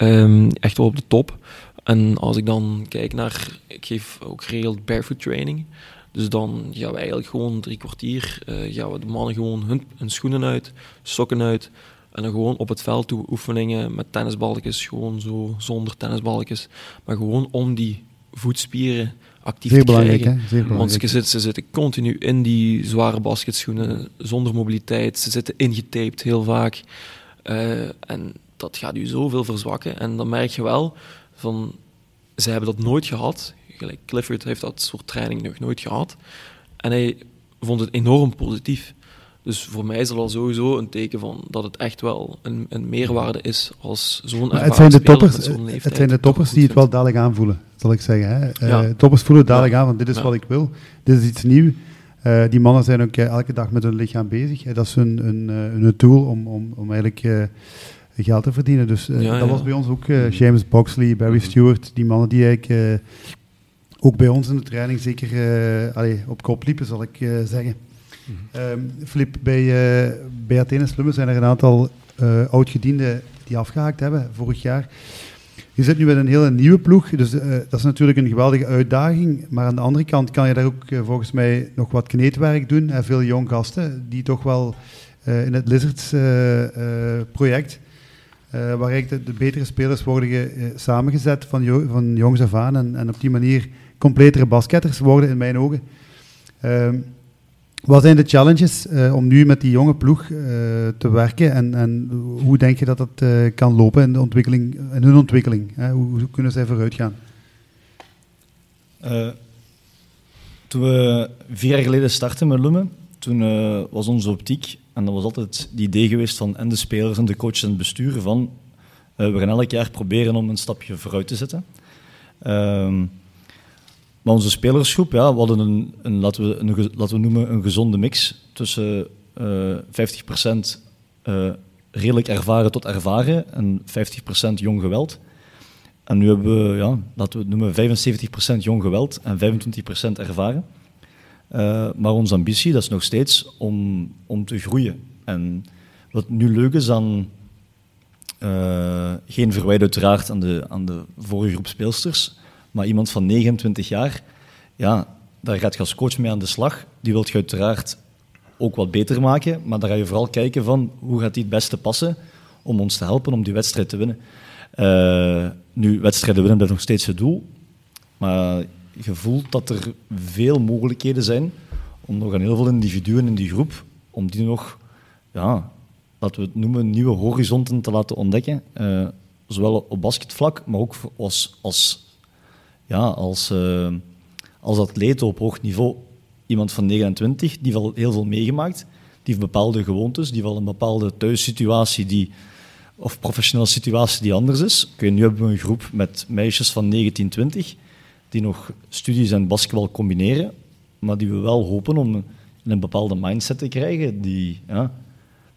Speaker 4: Um, echt wel op de top. En als ik dan kijk naar, ik geef ook geregeld barefoot training. Dus dan gaan we eigenlijk gewoon drie kwartier, uh, gaan we de mannen gewoon hun, hun, schoenen uit, sokken uit. En dan gewoon op het veld toe oefeningen met tennisballetjes, gewoon zo zonder tennisballetjes. Maar gewoon om die voetspieren actief
Speaker 1: Zeer
Speaker 4: te
Speaker 1: belangrijk,
Speaker 4: krijgen.
Speaker 1: hè? Zeer
Speaker 4: Want
Speaker 1: belangrijk.
Speaker 4: zitten, ze zitten continu in die zware basketschoenen, zonder mobiliteit. Ze zitten ingetaped heel vaak. Eh, en dat gaat u zoveel verzwakken. En dan merk je wel van, ze hebben dat nooit gehad. Gelijk Clifford heeft dat soort training nog nooit gehad. En hij vond het enorm positief. Dus voor mij is dat al sowieso een teken van dat het echt wel een, een meerwaarde is als zo'n
Speaker 1: Maar het zijn de toppers, het zijn de toppers die het wel dadelijk aanvoelen, zal ik zeggen. Hè? Eh, toppers voelen het dadelijk
Speaker 4: Ja.
Speaker 1: aan, want dit is
Speaker 4: Ja.
Speaker 1: wat ik wil. Dit is iets nieuws. Eh, die mannen zijn ook eh, elke dag met hun lichaam bezig. Dat is hun, hun, hun tool om, om, om eigenlijk geld te verdienen. Dus eh,
Speaker 4: Ja,
Speaker 1: dat
Speaker 4: ja.
Speaker 1: was bij ons ook eh, James Boxley, Barry
Speaker 3: Mhm.
Speaker 1: Stewart, die mannen die eigenlijk eh, ook bij ons in de training zeker allee, op kop liepen, zal ik zeggen. Ehm Flip, bij, bij Athene Slummen zijn er een aantal oud-gedienden die afgehaakt hebben vorig jaar. Je zit nu met een hele nieuwe ploeg, dus dat is natuurlijk een geweldige uitdaging. Maar aan de andere kant kan je daar ook volgens mij nog wat kneedwerk doen. En veel jong gasten die toch wel in het Lizards-project, waar eigenlijk de, betere spelers worden ge- eh, samengezet van, van jongs af aan. En, en op die manier completere basketters worden in mijn ogen. Ehm, wat zijn de challenges eh, om nu met die jonge ploeg te werken en, en hoe denk je dat dat kan lopen in, de ontwikkeling, in hun ontwikkeling? Hè? Hoe, kunnen zij vooruit gaan?
Speaker 2: Toen we vier jaar geleden startten met Lummen, toen was onze optiek, en dat was altijd het idee geweest van en de spelers en de coaches en het bestuur, van eh, we gaan elk jaar proberen om een stapje vooruit te zetten. Ehm, maar onze spelersgroep, ja, we hadden een, laten, we, een, laten we noemen een gezonde mix tussen eh 50% eh, redelijk ervaren tot ervaren en 50% jong geweld. En nu hebben we, ja, laten we noemen, 75% jong geweld en 25% ervaren. Eh, maar onze ambitie dat is nog steeds om, om te groeien. En wat nu leuk is aan, eh, geen verwijt uiteraard aan de, aan de vorige groep speelsters, maar iemand van 29 jaar, ja, daar gaat je als coach mee aan de slag. Die wilt je uiteraard ook wat beter maken, maar dan ga je vooral kijken van hoe gaat die het beste passen om ons te helpen om die wedstrijd te winnen. Eh, nu, wedstrijden winnen blijft nog steeds het doel, maar je voelt dat er veel mogelijkheden zijn om nog aan heel veel individuen in die groep, om die nog, ja, laten we het noemen, nieuwe horizonten te laten ontdekken. Eh, zowel op basketvlak, maar ook als, als, ja, als, eh, als atleet op hoog niveau. Iemand van 29, die heeft al heel veel meegemaakt, die heeft bepaalde gewoontes, die heeft een bepaalde thuissituatie die, of professionele situatie die anders is. Nu hebben we een groep met meisjes van 19, 20 die nog studies en basketbal combineren, maar die we wel hopen om een bepaalde mindset te krijgen die,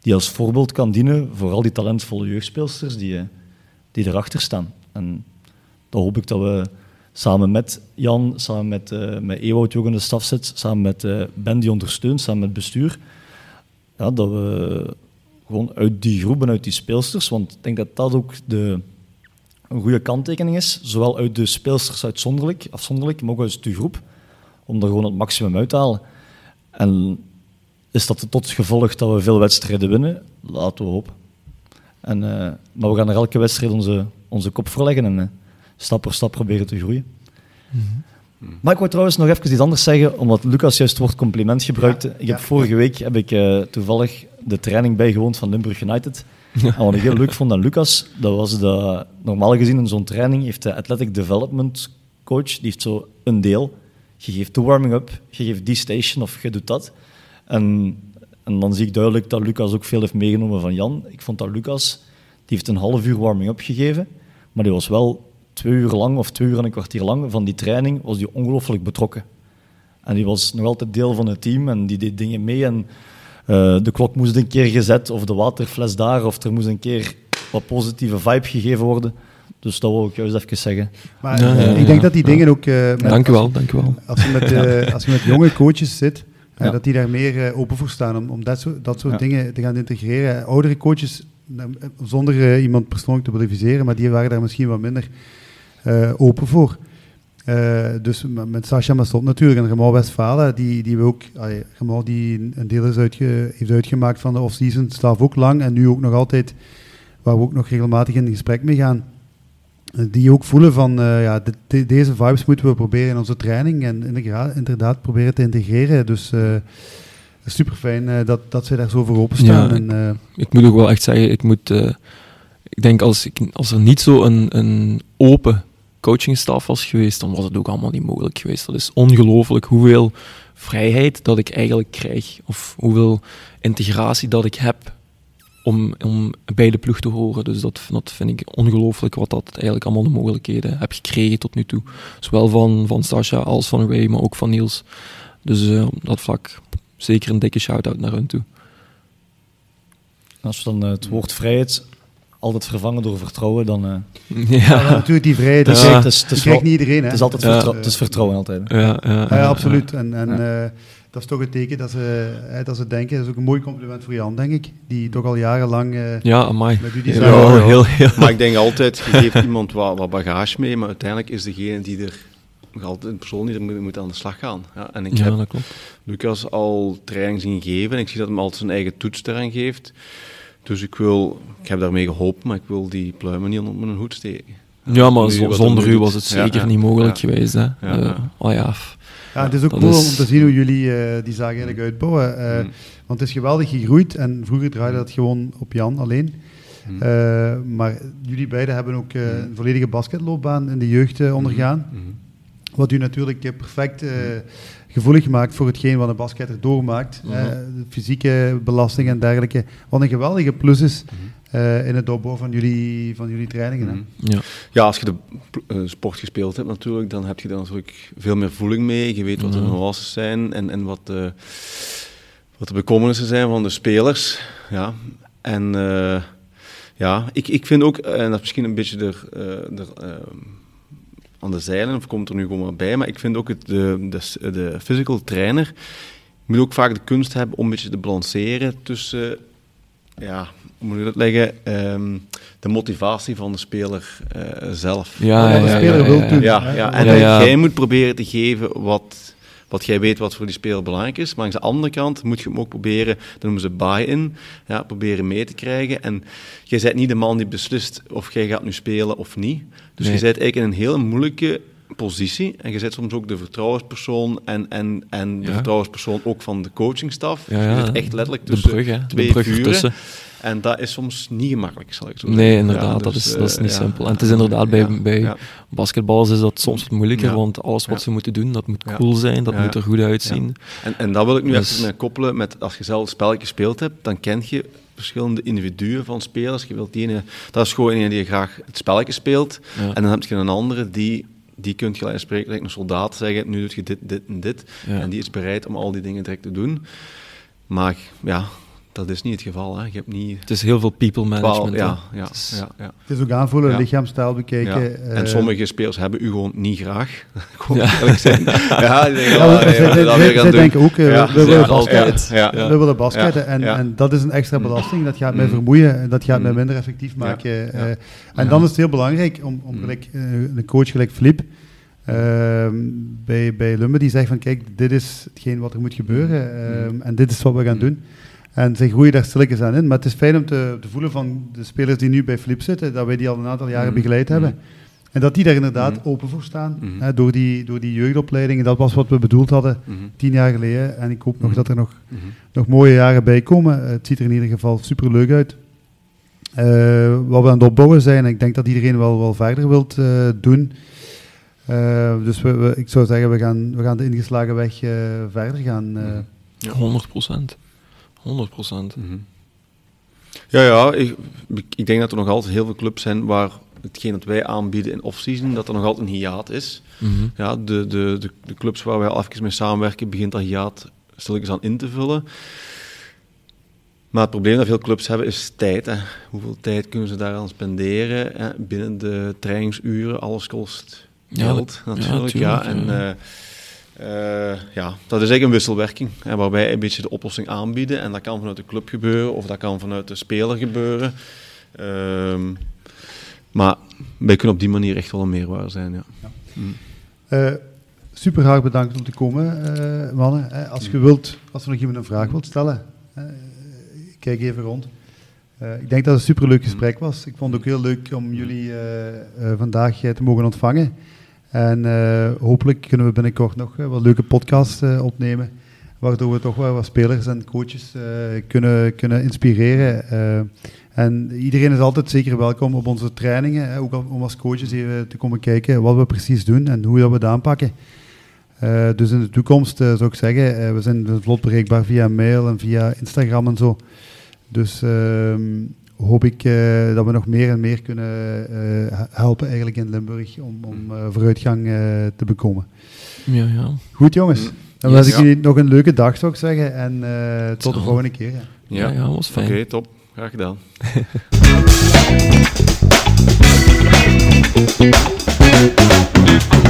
Speaker 2: die als voorbeeld kan dienen voor al die talentvolle jeugdspeelsters die, eh, die erachter staan. En dan hoop ik dat we samen met Jan, samen met, eh met Ewout ook in de staf zit, samen met eh, Ben die ondersteunt, samen met bestuur, ja, dat we gewoon uit die groep en uit die speelsters, want ik denk dat dat ook de, een goede kanttekening is, zowel uit de speelsters uitzonderlijk, afzonderlijk, maar ook uit de groep, om er gewoon het maximum uit te halen. En is dat tot gevolg dat we veel wedstrijden winnen? Laten we hopen. En, eh, maar we gaan er elke wedstrijd onze, onze kop voor leggen en eh, stap voor stap proberen te groeien. Maar ik wou trouwens nog even iets anders zeggen, omdat Lucas juist het woord compliment gebruikte. ik heb
Speaker 1: ja.
Speaker 2: vorige week heb ik eh, toevallig de training bijgewoond van Limburg United. Wat ik heel leuk vond aan Lucas, dat was dat normaal gezien in zo'n training heeft de athletic development coach, die heeft zo een deel. Je geeft de warming-up, je geeft die station of je doet dat. En, en dan zie ik duidelijk dat Lucas ook veel heeft meegenomen van Jan. Ik vond dat Lucas, die heeft een half uur warming-up gegeven, maar die was wel twee uur lang of twee uur en een kwartier lang van die training was die ongelooflijk betrokken. En die was nog altijd deel van het team en die deed dingen mee. En eh, de klok moest een keer gezet, of de waterfles daar, of er moest een keer wat positieve vibe gegeven worden. Dus dat wil ik juist even zeggen.
Speaker 1: Maar
Speaker 4: Ja,
Speaker 1: eh,
Speaker 4: ja,
Speaker 1: ik denk dat die dingen ook... eh, met-
Speaker 4: Dank u wel, dank u wel.
Speaker 1: Als je met, als je met jonge coaches zit,
Speaker 2: Ja.
Speaker 1: dat die daar meer open voor staan om, om dat soort, dat soort
Speaker 2: Ja.
Speaker 1: dingen te gaan integreren. Oudere coaches, zonder iemand persoonlijk te beliviseren, maar die waren daar misschien wat minder eh, open voor. Eh, dus met, Sascha Massot natuurlijk en Ramon Westfalen, die, die we ook, allee, die een deel is uitge, heeft uitgemaakt van de off-season, staat ook lang en nu ook nog altijd, waar we ook nog regelmatig in gesprek mee gaan. die ook voelen van, ja, deze vibes moeten we proberen in onze training en inderdaad, inderdaad proberen te integreren. Dus super fijn dat, dat zij daar zo voor openstaan.
Speaker 4: Ja, en, ik, moet ook wel echt zeggen, ik moet... ik denk als, ik, als er niet zo een, een open coachingstaf was geweest, dan was het ook allemaal niet mogelijk geweest. Dat is ongelooflijk hoeveel vrijheid dat ik eigenlijk krijg, of hoeveel integratie dat ik heb om, om bij de ploeg te horen. Dus dat, dat vind ik ongelooflijk wat dat eigenlijk allemaal de mogelijkheden heb gekregen tot nu toe. Zowel van, van Sasha als van Ray, maar ook van Niels. Dus uh, op dat vlak zeker een dikke shout-out naar hun toe.
Speaker 2: Als we dan uh, het woord vrijheid altijd vervangen door vertrouwen, dan...
Speaker 1: Uh... Ja. natuurlijk die vrijheid, dat ja. is, het is, niet iedereen. Hè?
Speaker 2: Het is altijd vertrouwen, het is vertrouwen altijd.
Speaker 1: Ja, ja, ja, absoluut. En, en uh, dat is toch een teken dat ze, hè, dat ze denken. Dat is ook een mooi compliment voor Jan, denk ik. Die toch al jarenlang uh,
Speaker 4: ja, amai.
Speaker 3: met u die ja, heel, heel, Maar ik denk altijd, je geeft iemand wat, wat bagage mee, maar uiteindelijk is degene die er altijd een persoon die er moet, moet aan de slag gaan. Ja, en ik
Speaker 4: ja,
Speaker 3: heb
Speaker 4: dat klopt.
Speaker 3: Lucas al training zien geven en ik zie dat hij altijd zijn eigen toets eraan geeft. Dus ik wil, ik heb daarmee geholpen, maar ik wil die pluimen niet onder mijn hoed steken.
Speaker 4: Ja, maar zonder u was het zeker niet mogelijk geweest. Hè. Uh, oh ja.
Speaker 1: Ja, het is ook cool om te zien hoe jullie uh, die zaak eigenlijk uitbouwen. Uh, mm. Want het is geweldig gegroeid en vroeger draaide dat gewoon op Jan alleen. Mm. maar jullie beiden hebben ook mm. een volledige basketloopbaan in de jeugd ondergaan. Wat u natuurlijk perfect gevoelig gemaakt voor hetgeen wat een basketter doormaakt. Mm de fysieke belasting en dergelijke. Wat een geweldige plus is mhm. eh, in het opbouwen van jullie, van jullie trainingen.
Speaker 3: Mhm. Ja. ja, als je de uh, sport gespeeld hebt natuurlijk, dan heb je daar natuurlijk veel meer voeling mee. Je weet wat de mhm. nuances zijn en, en wat, de, wat de bekommernissen zijn van de spelers. Ja. En uh, ja, ik, ik vind ook, en dat is misschien een beetje de, de aan de zeilen, of komt er nu gewoon maar bij. Maar ik vind ook het, de, de, de physical trainer moet ook vaak de kunst hebben om een beetje te balanceren tussen, ja, hoe moet ik dat leggen, um, de motivatie van de speler uh, zelf.
Speaker 1: Ja, ja, de speler wil doen.
Speaker 3: Ja, ja, en jij moet proberen te geven wat, wat jij weet wat voor die speler belangrijk is. Maar aan de andere kant moet je hem ook proberen, dat noemen ze buy-in, ja, proberen mee te krijgen. En jij bent niet de man die beslist of jij gaat nu spelen of niet. Dus je zit eigenlijk in een hele moeilijke positie. En je zit soms ook de vertrouwenspersoon en, en, en de vertrouwenspersoon ook van de coachingstaf. Ja, ja. Je zit echt letterlijk tussen de brug, twee de brug vuren. En dat is soms niet gemakkelijk, zal ik zo
Speaker 4: zeggen. Nee, inderdaad, dat, is, dus, dat is niet eh, simpel. En het is inderdaad, bij, bij basketballers is dat soms wat moeilijker, want alles wat ze moeten doen, dat moet cool zijn, dat moet er goed uitzien.
Speaker 3: En, en dat wil ik nu dus... even koppelen met, als je zelf een spelletje gespeeld hebt, dan ken je verschillende individuen van spelers. Je wilt die ene, dat is gewoon een die graag het spelletje speelt. En dan heb je een andere die die kunt je spreken, een soldaat zeggen, nu doe je dit, dit en dit. En die is bereid om al die dingen direct te doen. Maar ja, dat is niet het geval. Hè. Je hebt niet...
Speaker 4: Het is heel veel people management.
Speaker 3: ja, ja,
Speaker 1: het,
Speaker 3: is...
Speaker 1: Ja, ja. het is ook aanvoelen, lichaamstaal bekijken.
Speaker 3: En eh, sommige spelers hebben u gewoon niet graag. gewoon ja. zijn. ja,
Speaker 1: die denken, ja, zij, denken ook, uh, we, willen basket, we willen basketten. En, en dat is een extra mm. belasting. Dat gaat mij mm. vermoeien. Dat gaat mij mm. minder effectief maken. Uh, en dan is het heel belangrijk om, om gelijk, een coach gelijk Flip... Ehm, bij, bij Lumbe die zegt van kijk, dit is hetgeen wat er moet gebeuren um, en dit is wat we gaan doen. En ze groeien daar stilletjes aan in. Maar het is fijn om te, te, voelen van de spelers die nu bij Flip zitten, dat wij die al een aantal jaren mhm. begeleid hebben. Mhm. En dat die daar inderdaad mhm. open voor staan, hè, door, die, door die jeugdopleidingen. Dat was wat we bedoeld hadden tien jaar geleden. En ik hoop nog dat er nog, nog mooie jaren bij komen. Het ziet er in ieder geval super leuk uit. Uh, wat we aan het opbouwen zijn, ik denk dat iedereen wel, wel verder wilt uh, doen. Uh, dus we, we, ik zou zeggen, we gaan, we gaan de ingeslagen weg verder gaan.
Speaker 4: Ja, 100 procent. 100 procent. Mhm.
Speaker 3: Ja, ja ik, ik, denk dat er nog altijd heel veel clubs zijn waar hetgeen dat wij aanbieden in off-season, dat er nog altijd een hiaat is. Mhm. ja, de, de, de, de, clubs waar wij al even mee samenwerken, begint dat hiaat stilletjes aan in te vullen. Maar het probleem dat veel clubs hebben is tijd. Hè. Hoeveel tijd kunnen ze daaraan spenderen? Hè? Binnen de trainingsuren, alles kost geld ja, natuurlijk. Ja, en, uh, uh, ja, dat is eigenlijk een wisselwerking, hè, waarbij wij een beetje de oplossing aanbieden. En dat kan vanuit de club gebeuren of dat kan vanuit de speler gebeuren. Uh, maar wij kunnen op die manier echt wel een meerwaarde zijn. Ja. ja. Mm.
Speaker 1: Uh, super graag bedankt om te komen, uh, mannen. Als je wilt, als er nog iemand een vraag wilt stellen, kijk even rond. ik denk dat het een superleuk gesprek was. Ik vond het ook heel leuk om jullie vandaag te mogen ontvangen. En hopelijk kunnen we binnenkort nog wat leuke podcasts opnemen waardoor we toch wel wat spelers en coaches kunnen, kunnen inspireren. En iedereen is altijd zeker welkom op onze trainingen, ook om als coaches even te komen kijken wat we precies doen en hoe dat we het aanpakken. Dus in de toekomst uh, zou ik zeggen, we zijn vlot bereikbaar via mail en via Instagram en zo. Dus ehm, hoop ik dat we nog meer en meer kunnen helpen eigenlijk in Limburg om, om vooruitgang te bekomen.
Speaker 4: Ja, ja.
Speaker 1: Goed jongens, dan wens ik jullie nog een leuke dag zou ik zeggen en tot de volgende keer.
Speaker 4: Ja, ja, ja was fijn.
Speaker 3: Oké, top. Graag gedaan.